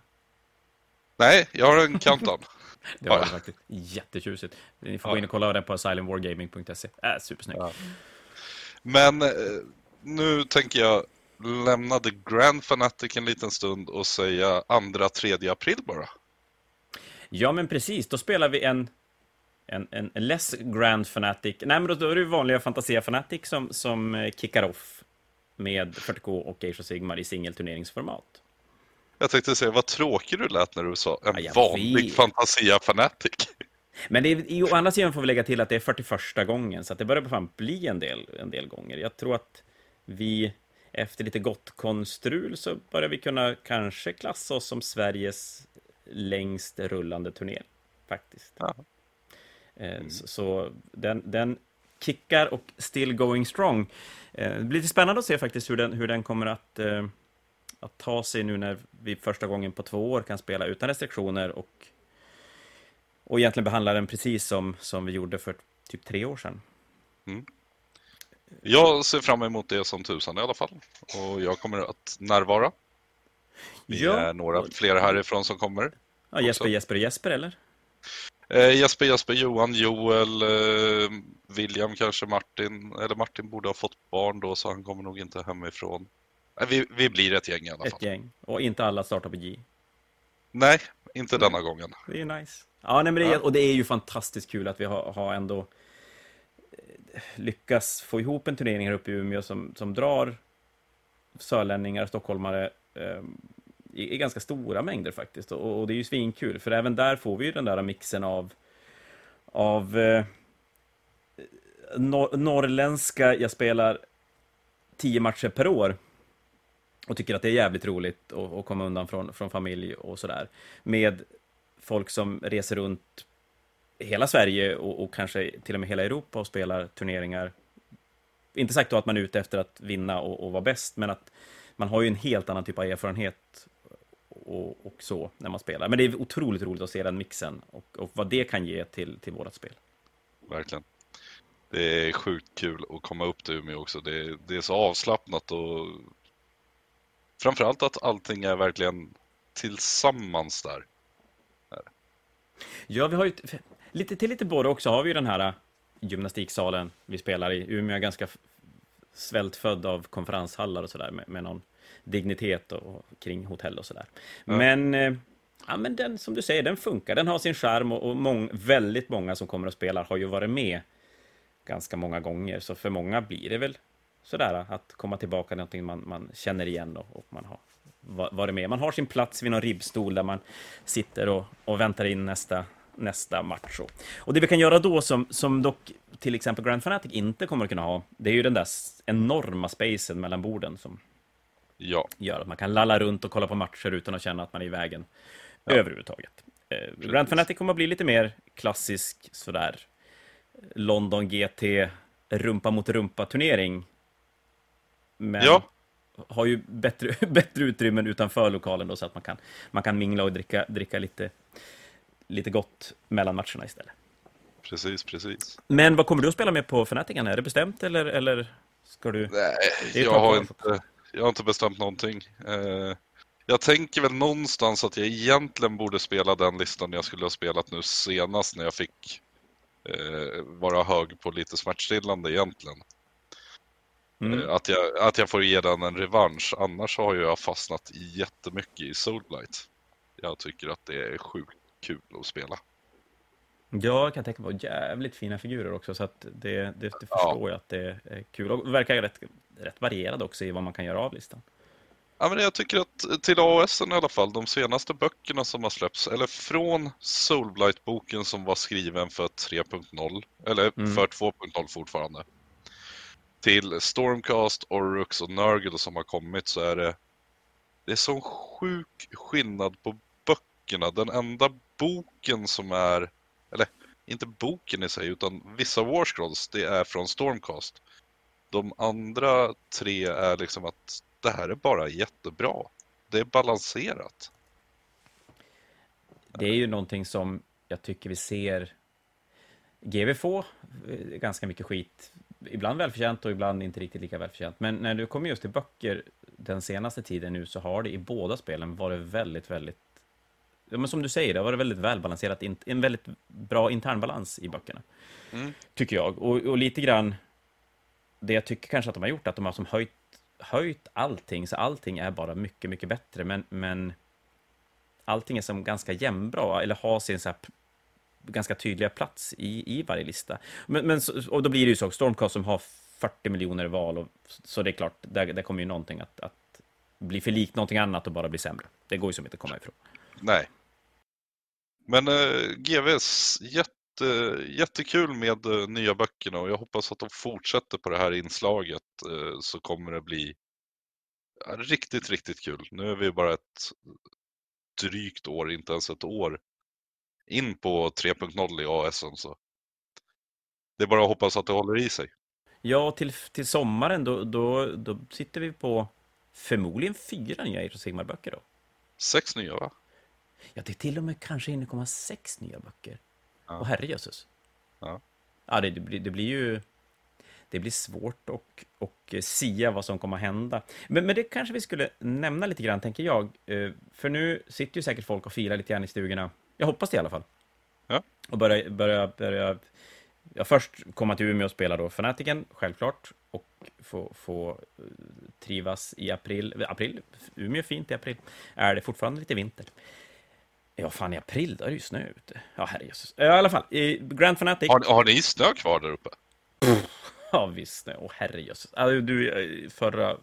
Nej, jag har en countdown. Det var Ja. faktiskt jättetjusigt. Ni får Ja. gå in och kolla den på asylumwargaming.se. Äh, supersnyggt. Ja. Men eh, nu tänker jag lämna The Grand Fanatic en liten stund och säga andra, tredje april bara. Ja, men precis. Då spelar vi en, en, en less grand fanatic. Nej, men då, är det vanliga Fantasia Fanatic som, som eh, kickar off med 40K och Age of Sigmar i singelturneringsformat. Jag tänkte säga vad tråkig du lät när du sa en Ja, vanlig vet. Fantasia Fanatic. Men det är, i- å andra sidan får vi lägga till att det är 41 gången, så det börjar fan bli en del, en del gånger. Jag tror att vi, efter lite gott konstrul, så börjar vi kunna kanske klassa oss som Sveriges längst rullande turné, faktiskt. Eh, Så, så den, den kickar och still going strong. Eh, Det blir lite spännande att se faktiskt hur den, hur den kommer att, eh, att ta sig nu när vi första gången på två år kan spela utan restriktioner och, och egentligen behandla den precis som, som vi gjorde för typ tre år sedan. Jag ser fram emot det som tusan i alla fall. Och jag kommer att närvara. Vi Ja, är några fler härifrån som kommer. Ja, Jesper, också. Jesper, Jesper, eller? Eh, Jesper, Jesper, Johan, Joel, eh, William kanske, Martin. Eller Martin borde ha fått barn då så han kommer nog inte hemifrån. Nej, vi, vi blir ett gäng i alla fall. Ett gäng. Och inte alla startar på J. Nej, inte denna gången. Det är nice. Ja, nej, men det är, och det är ju fantastiskt kul att vi har, har ändå eh, lyckas få ihop en turnering här uppe i Umeå som, som drar sörlänningar, stockholmare eh, i, i ganska stora mängder faktiskt. Och, och det är ju svinkul, för även där får vi ju den där mixen av, av eh, nor norrländska, jag spelar tio matcher per år och tycker att det är jävligt roligt att, att komma undan från, från familj och sådär. Med folk som reser runt hela Sverige och, och kanske till och med hela Europa och spelar turneringar. Inte sagt då att man är ute efter att vinna och, och vara bäst, men att man har ju en helt annan typ av erfarenhet och, och så när man spelar. Men det är otroligt roligt att se den mixen och, och vad det kan ge till, till vårt spel. Verkligen. Det är sjukt kul att komma upp till Umeå också. Det, det är så avslappnat och framförallt att allting är verkligen tillsammans där. Ja, vi har ju lite till lite både också har vi ju den här äh, gymnastiksalen vi spelar i. Umeå är ganska svältfödd av konferenshallar och sådär med, med någon dignitet och, och kring hotell och sådär. Ja. Men, eh, ja, men den som du säger, den funkar. Den har sin charm och, och mång, väldigt många som kommer och spelar har ju varit med ganska många gånger. Så för många blir det väl sådär att komma tillbaka till någonting man, man känner igen och, och man har va- varit med. Man har sin plats vid någon ribbstol där man sitter och, och väntar in nästa, nästa match. Och, det vi kan göra då, som, som dock till exempel Grand Fanatic inte kommer att kunna ha, det är ju den där enorma spacen mellan borden som Ja, gör att man kan lalla runt och kolla på matcher utan att känna att man är i vägen överhuvudtaget. Eh, Grand Fanatic kommer att bli lite mer klassisk sådär London GT rumpa mot rumpa turnering. Men Ja. har ju bättre, bättre utrymmen utanför lokalen då så att man kan, man kan mingla och dricka, dricka lite, lite gott mellan matcherna istället. precis, precis. Men vad kommer du att spela med på Fanatican? Är det bestämt eller, eller ska du? Nej, jag har, inte, jag har inte bestämt någonting. Eh, Jag tänker väl någonstans att jag egentligen borde spela den listan jag skulle ha spelat nu senast när jag fick eh, vara hög på lite smärtstillande egentligen. Mm. Eh, att, jag, att jag får ge den en revansch. Annars har jag fastnat jättemycket i Soulblight. Jag tycker att det är sjukt kul att spela. Ja, jag kan tänka mig jävligt fina figurer också, så att det, det, det förstår ja. jag att det är kul. Och verkar rätt, rätt varierad också i vad man kan göra av listan. Ja, men jag tycker att till AOS i alla fall, de senaste böckerna som har släppts, eller från Soulblight-boken som var skriven för 3.0, eller mm. för 2.0 fortfarande, till Stormcast, Orrux och Nurgle som har kommit så är det det är sån sjuk skillnad på böckerna. Den enda boken som är, eller inte boken i sig, utan vissa Warscrolls, det är från Stormcast. De andra tre är liksom att det här är bara jättebra. Det är balanserat. Det är ju någonting som jag tycker vi ser GV få eh, ganska mycket skit. Ibland välförtjänt och ibland inte riktigt lika välförtjänt. Men när du kommer just till böcker den senaste tiden nu så har det i båda spelen varit väldigt, väldigt Ja, men som du säger, det har varit väldigt välbalanserat, en väldigt bra internbalans i böckerna. Mm. Tycker jag. Och, och, lite grann, det jag tycker kanske att de har gjort, att de har som höjt, höjt allting, så allting är bara mycket, mycket bättre, men, men allting är som ganska jämnbra, eller har sin så här ganska tydliga plats i, i varje lista. Men, men, och då blir det ju så, Stormcast som har 40 miljoner val, och, så det är klart, där, där kommer ju någonting att, att bli för likt någonting annat och bara bli sämre. Det går ju som inte att komma ifrån. Nej. Men äh, GVs, jätte, jättekul med äh, nya böckerna och jag hoppas att de fortsätter på det här inslaget äh, så kommer det bli riktigt, riktigt kul. Nu är vi bara ett drygt år, inte ens ett år in på 3.0 i ASen så det är bara att hoppas att det håller i sig. Ja, till, till sommaren då, då, då sitter vi på förmodligen fyra nya Age of Sigmar-böcker då. Sex nya va? Ja, det är till och med kanske hinner komma sex nya böcker. Ja. Och herrejösses. Ja. Ja, det, det, blir, det blir ju... Det blir svårt att och sia vad som kommer att hända. Men, men det kanske vi skulle nämna lite grann, tänker jag. Eh, för nu sitter ju säkert folk och filar lite grann i stugorna. Jag hoppas det i alla fall. Ja. Och börja, börja, börja ja, först komma till Umeå och spela då Fanatiken, självklart, och få, få eh, trivas i april. April, Umeå är fint i april. Är det fortfarande lite vinter? Ja, fan i april, då är det ju snö ute. Ja, herrejösses. I alla fall, i Grand Fanatic... Har, har ni snö kvar där uppe? Ja, visst snö. Åh, herrejösses. Alltså, du, eh, förra,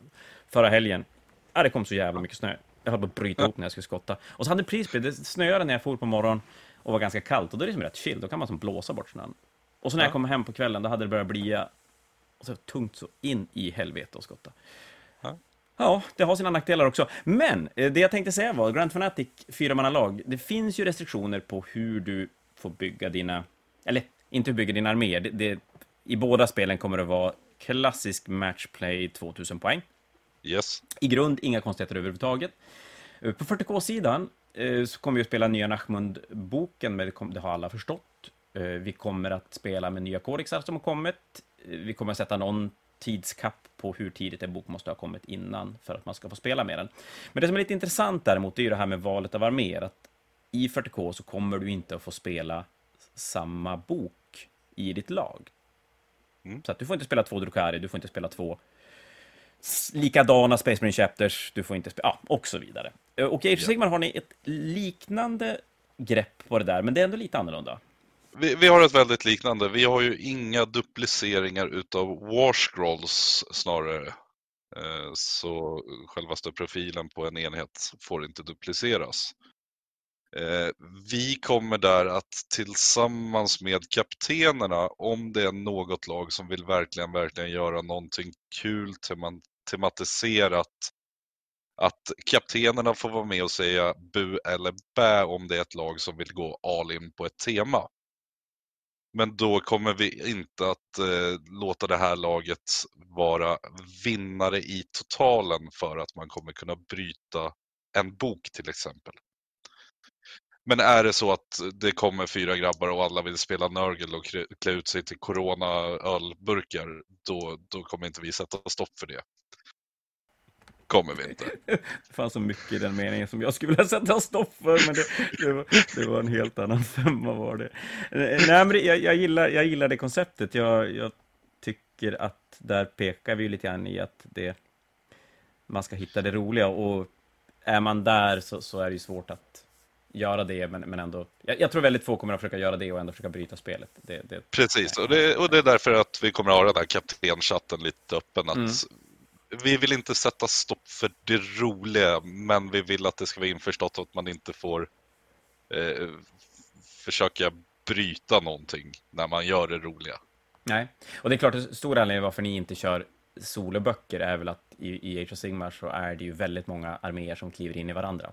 förra helgen, ja, det kom så jävla mycket snö. Jag höll på att bryta ihop när jag skulle skotta. Och så hade Prisby, det snöade när jag for på morgonen och var ganska kallt. Och då är det som rätt chill, då kan man som blåsa bort snön. Och så när ja. jag kom hem på kvällen, då hade det börjat bli och så tungt så in i helvete att skotta. Ja. Ja, det har sina nackdelar också. Men eh, det jag tänkte säga var, Grand Fanatic fyramannalag, det finns ju restriktioner på hur du får bygga dina, eller inte hur du bygger din armé. Det, det, I båda spelen kommer det vara klassisk matchplay 2000 poäng. Yes. I grund, inga konstigheter överhuvudtaget. Eh, på 40K-sidan eh, så kommer vi att spela nya Nachmund-boken, men det har alla förstått. Vi kommer att spela med nya kodexar som har kommit. Vi kommer att sätta någon tidskapp på hur tidigt en bok måste ha kommit innan för att man ska få spela med den. Men det som är lite intressant däremot, är ju det här med valet av arméer. Att I 40K så kommer du inte att få spela samma bok i ditt lag. Mm. Så att du får inte spela två Drukari, du får inte spela två likadana Space Marine Chapters, du får inte spela, ja, och så vidare. Eh, och i Age har ni ett liknande grepp på det där, men det är ändå lite annorlunda. Vi, vi, har ett väldigt liknande. Vi har ju inga dupliceringar utav Warscrolls snarare. Eh, så självaste profilen på en enhet får inte dupliceras. Eh, vi kommer där att tillsammans med kaptenerna, om det är något lag som vill verkligen, verkligen göra någonting kul tematiserat, att kaptenerna får vara med och säga bu eller bä om det är ett lag som vill gå all in på ett tema. Men då kommer vi inte att eh, låta det här laget vara vinnare i totalen för att man kommer kunna bryta en bok till exempel. Men är det så att det kommer fyra grabbar och alla vill spela Nörgel och klä ut sig till Corona ölburkar, då, då kommer inte vi sätta stopp för det kommer vi inte. Det fanns så mycket i den meningen som jag skulle vilja sätta stopp för, men det, det, var, det var en helt annan femma var det. Nej, men jag, jag, gillar, jag gillar det konceptet. Jag, jag tycker att där pekar vi lite grann i att det, man ska hitta det roliga och är man där så, så är det ju svårt att göra det, men, men ändå... Jag, jag, tror väldigt få kommer att försöka göra det och ändå försöka bryta spelet. Det, det, Precis, och det, och det är därför att vi kommer att ha den här kaptenchatten lite öppen. Att mm. Vi vill inte sätta stopp för det roliga, men vi vill att det ska vara införstått att man inte får eh, försöka bryta någonting när man gör det roliga. Nej, och det är klart, att stor anledning varför ni inte kör soloböcker är väl att i, i Age of Sigmar så är det ju väldigt många arméer som kliver in i varandra.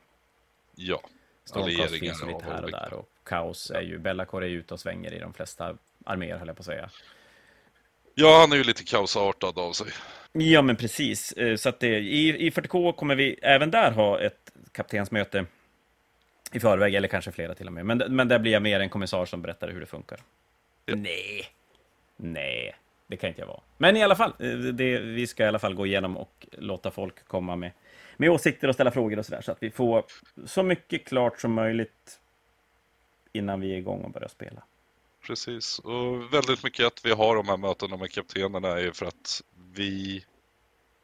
Ja. Stormcast finns lite här och där och Kaos är ju, Bellacore är ju ute och svänger i de flesta arméer höll jag på att säga. Ja, han är ju lite kaosartad av sig. Ja, men precis. Eh, så att det, i, i 40K kommer vi även där ha ett kaptensmöte i förväg, eller kanske flera till och med. Men, men där blir jag mer en kommissar som berättar hur det funkar. Ja. Nej, nej, det kan inte jag vara. Men i alla fall, eh, det, vi ska i alla fall gå igenom och låta folk komma med med åsikter och ställa frågor och sådär, så att vi får så mycket klart som möjligt innan vi är igång och börjar spela. Precis, och väldigt mycket att vi har de här mötena med kaptenerna är för att vi,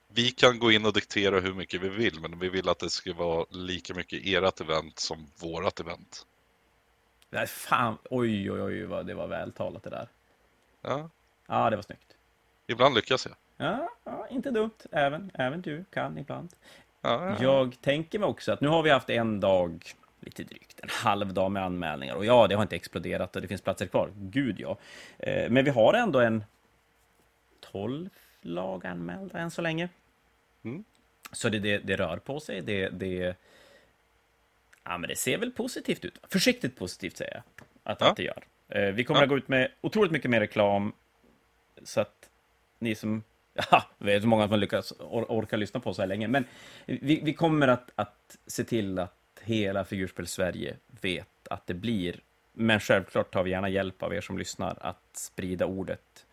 vi kan gå in och diktera hur mycket vi vill, men vi vill att det ska vara lika mycket ert event som vårat event. Nej, fan, oj, oj, oj, vad det var vältalat det där. Ja. Ja, det var snyggt. Ibland lyckas jag. Ja, ja inte dumt. Även, även du kan ibland. Jag tänker mig också att nu har vi haft en dag, lite drygt, en halv dag med anmälningar. Och ja, det har inte exploderat och det finns platser kvar. Gud ja. Eh, men vi har ändå en 12 lag anmälda än så länge. Mm. Så det, det, det, rör på sig. Det, det, ja, men det ser väl positivt ut. Försiktigt positivt säger jag att, ja. att det gör. Eh, vi kommer ja. att gå ut med otroligt mycket mer reklam. Så att ni som Ja, är så många som lyckas or orkar lyssna på så här länge, men vi, vi kommer att, att se till att hela Figurspel-Sverige vet att det blir, men självklart tar vi gärna hjälp av er som lyssnar att sprida ordet.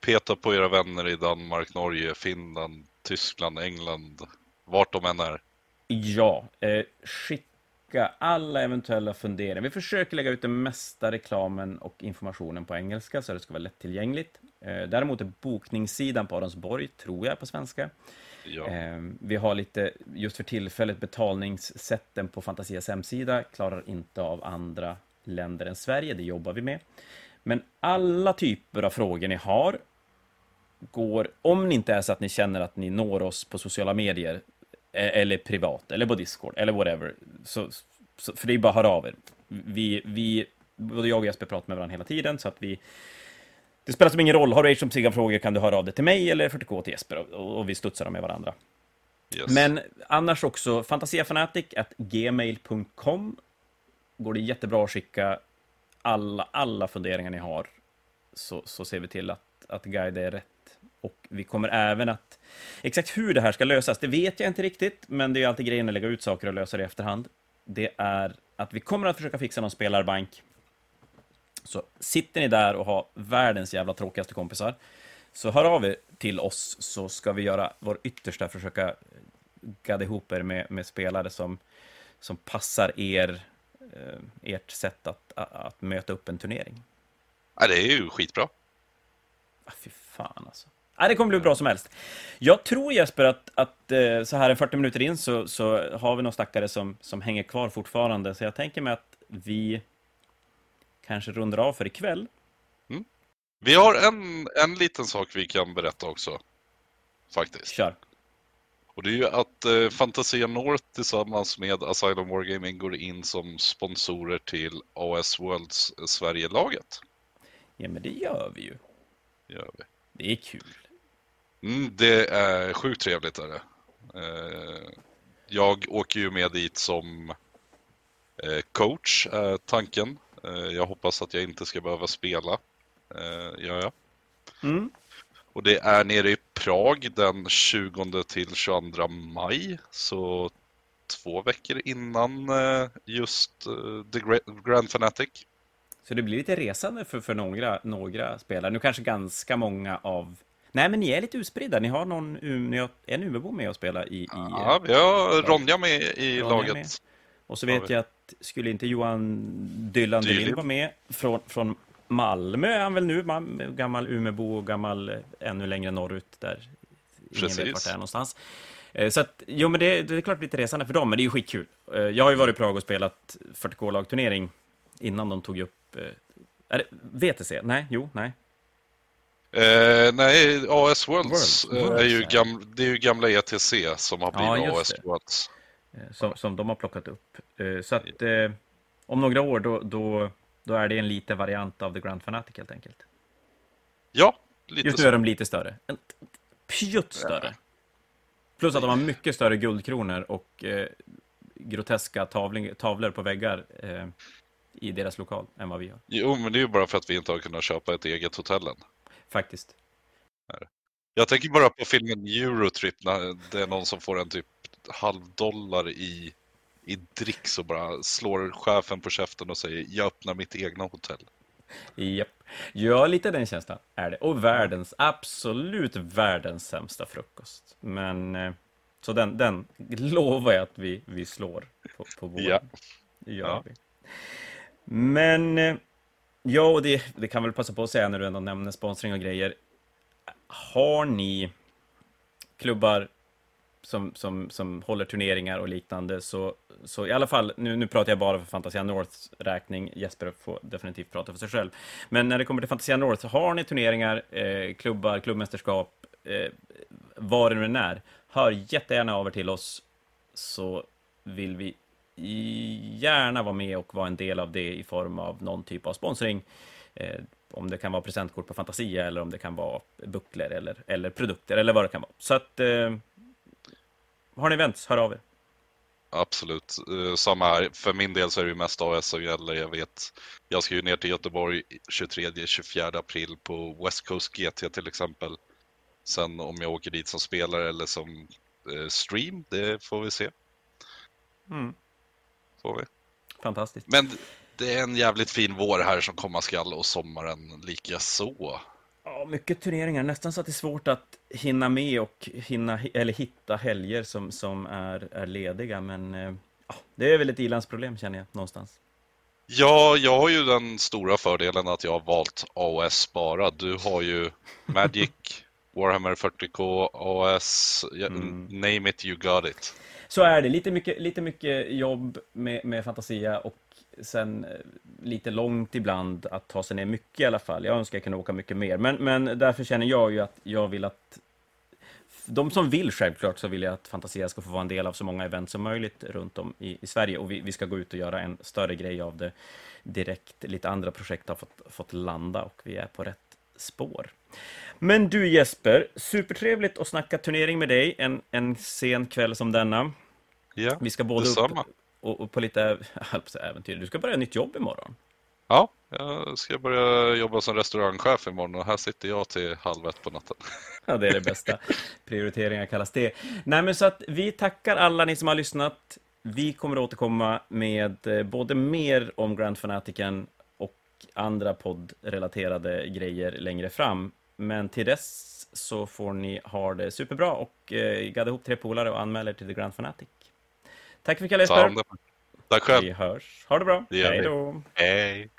Peta på era vänner i Danmark, Norge, Finland, Tyskland, England, vart de än är. Ja, eh, skicka alla eventuella funderingar. Vi försöker lägga ut den mesta reklamen och informationen på engelska så det ska vara lättillgängligt. Eh, däremot är bokningssidan på Aronsborg, tror jag, på svenska. Ja. Eh, vi har lite, just för tillfället, betalningssätten på Fantasias hemsida klarar inte av andra länder än Sverige, det jobbar vi med. Men alla typer av frågor ni har går, om ni inte är så att ni känner att ni når oss på sociala medier, eh, eller privat, eller på Discord, eller whatever, så, så, för det är bara att höra av er. Vi, vi, både jag och Jesper pratar med varandra hela tiden, så att vi det spelar som ingen roll, har du Age of Sigmar-frågor kan du höra av dig till mig eller 40K till Jesper och, och vi studsar dem med varandra. Yes. Men annars också, fantasiafanatic.gmail.com går det jättebra att skicka alla, alla funderingar ni har, så, så ser vi till att, att guida är rätt. Och vi kommer även att... Exakt hur det här ska lösas, det vet jag inte riktigt, men det är alltid grejen att lägga ut saker och lösa det i efterhand. Det är att vi kommer att försöka fixa någon spelarbank så sitter ni där och har världens jävla tråkigaste kompisar, så hör av er till oss så ska vi göra vår yttersta för att försöka gadda ihop er med, med spelare som, som passar er, eh, ert sätt att, att, att, möta upp en turnering. Ja, det är ju skitbra. Ah, fy fan alltså. Ja, det kommer bli bra som helst. Jag tror Jesper att, att eh, så här 40 minuter in så, så har vi några stackare som, som hänger kvar fortfarande, så jag tänker mig att vi kanske rundar av för ikväll. Mm. Vi har en, en liten sak vi kan berätta också. Faktiskt. Kör. Och det är ju att eh, Fantasia North tillsammans med Asylum Wargaming går in som sponsorer till AS Worlds Sverige-laget. Ja, men det gör vi ju. Gör vi. Det är kul. Mm, det är sjukt trevligt. Är det. Eh, jag åker ju med dit som eh, coach, är tanken. Eh, jag hoppas att jag inte ska behöva spela. Gör jag. Mm. Och det är nere i Prag den 20 till 22 maj. Så två veckor innan just The Grand Fanatic. Så det blir lite resande för, för några, några spelare. Nu kanske ganska många av Nej, men ni är lite utspridda. Ni har någon, ni har en Umeåbo med och spela i... i ja, vi har Ronja med i Ronja laget. Med. Och så vet jag att skulle inte Johan Dylan Delin vara med från, från Malmö är han väl nu, gammal Umebo och gammal eh, ännu längre norrut där ingen Precis. vet vart det är någonstans. Eh, så att, jo men det, det är klart lite resande för dem, men det är ju skitkul. Eh, jag har ju varit i Prag och spelat 40K-lagturnering innan de tog upp... Är det VTC? Nej, jo, nej. Eh, nej, AS Worlds, World. Worlds är, ju gamla, det är ju gamla ETC som har blivit ja, AS Worlds. Som, som de har plockat upp. Så att eh, om några år då, då då är det en liten variant av The Grand Fanatic helt enkelt. Ja, lite Just nu är de lite större. En pjutt större. Plus att de har mycket större guldkronor och eh, groteska tavling, tavlor på väggar eh, i deras lokal än vad vi har. Jo, men det är ju bara för att vi inte har kunnat köpa ett eget hotell än. Faktiskt. Jag tänker bara på filmen Eurotrip när det är någon som får en typ halv dollar i i dricks och bara slår chefen på käften och säger jag öppnar mitt egna hotell. Japp. Ja, lite den känslan är det. Och världens, absolut världens sämsta frukost. Men, eh, så den, den lovar jag att vi, vi slår på, på våren. Ja. ja. Men, eh, ja, och det, det kan väl passa på att säga när du ändå nämner sponsring och grejer. Har ni klubbar som, som, som håller turneringar och liknande. Så, så i alla fall, nu, nu pratar jag bara för Fantasia Norths räkning. Jesper får definitivt prata för sig själv. Men när det kommer till Fantasia North, har ni turneringar, eh, klubbar, klubbmästerskap, eh, vad det nu än är, hör jättegärna av er till oss så vill vi gärna vara med och vara en del av det i form av någon typ av sponsring. Eh, om det kan vara presentkort på Fantasia eller om det kan vara bucklor eller, eller produkter eller vad det kan vara. Så att eh, har ni events, hör av er. Absolut, uh, samma här. För min del så är det ju mest AS som gäller. Jag vet, jag ska ju ner till Göteborg 23-24 april på West Coast GT till exempel. Sen om jag åker dit som spelare eller som stream, det får vi se. Mm. Får vi. Fantastiskt. Men det är en jävligt fin vår här som komma skall och sommaren lika så. Ja, mycket turneringar. Nästan så att det är svårt att hinna med och hinna, eller hitta helger som, som är, är lediga. Men eh, ja, det är väl ett ilandsproblem känner jag någonstans. Ja, jag har ju den stora fördelen att jag har valt AOS bara. Du har ju Magic, Warhammer 40K, AOS, mm. name it you got it. Så är det. Lite mycket, lite mycket jobb med, med Fantasia och sen eh, lite långt ibland att ta sig ner mycket i alla fall. Jag önskar jag kunde åka mycket mer, men, men därför känner jag ju att jag vill att de som vill självklart så vill jag att Fantasia ska få vara en del av så många event som möjligt runt om i, i Sverige och vi, vi, ska gå ut och göra en större grej av det direkt. Lite andra projekt har fått, fått landa och vi är på rätt spår. Men du Jesper, supertrevligt att snacka turnering med dig en, en sen kväll som denna. Ja, vi ska både detsamma. upp och, och på lite äventyr. Du ska börja nytt jobb imorgon. Ja, jag ska börja jobba som restaurangchef imorgon och här sitter jag till halv ett på natten. Ja, det är det bästa. Prioriteringar kallas det. Nej, men så att vi tackar alla ni som har lyssnat. Vi kommer att återkomma med eh, både mer om Grand Fanatiken andra poddrelaterade grejer längre fram. Men till dess så får ni ha det superbra och eh, gadda ihop tre polare och anmäl er till The Grand Fanatic. Tack för ikväll Jesper. Tack själv. Vi hörs. Ha det bra. Det Hej då. Hej.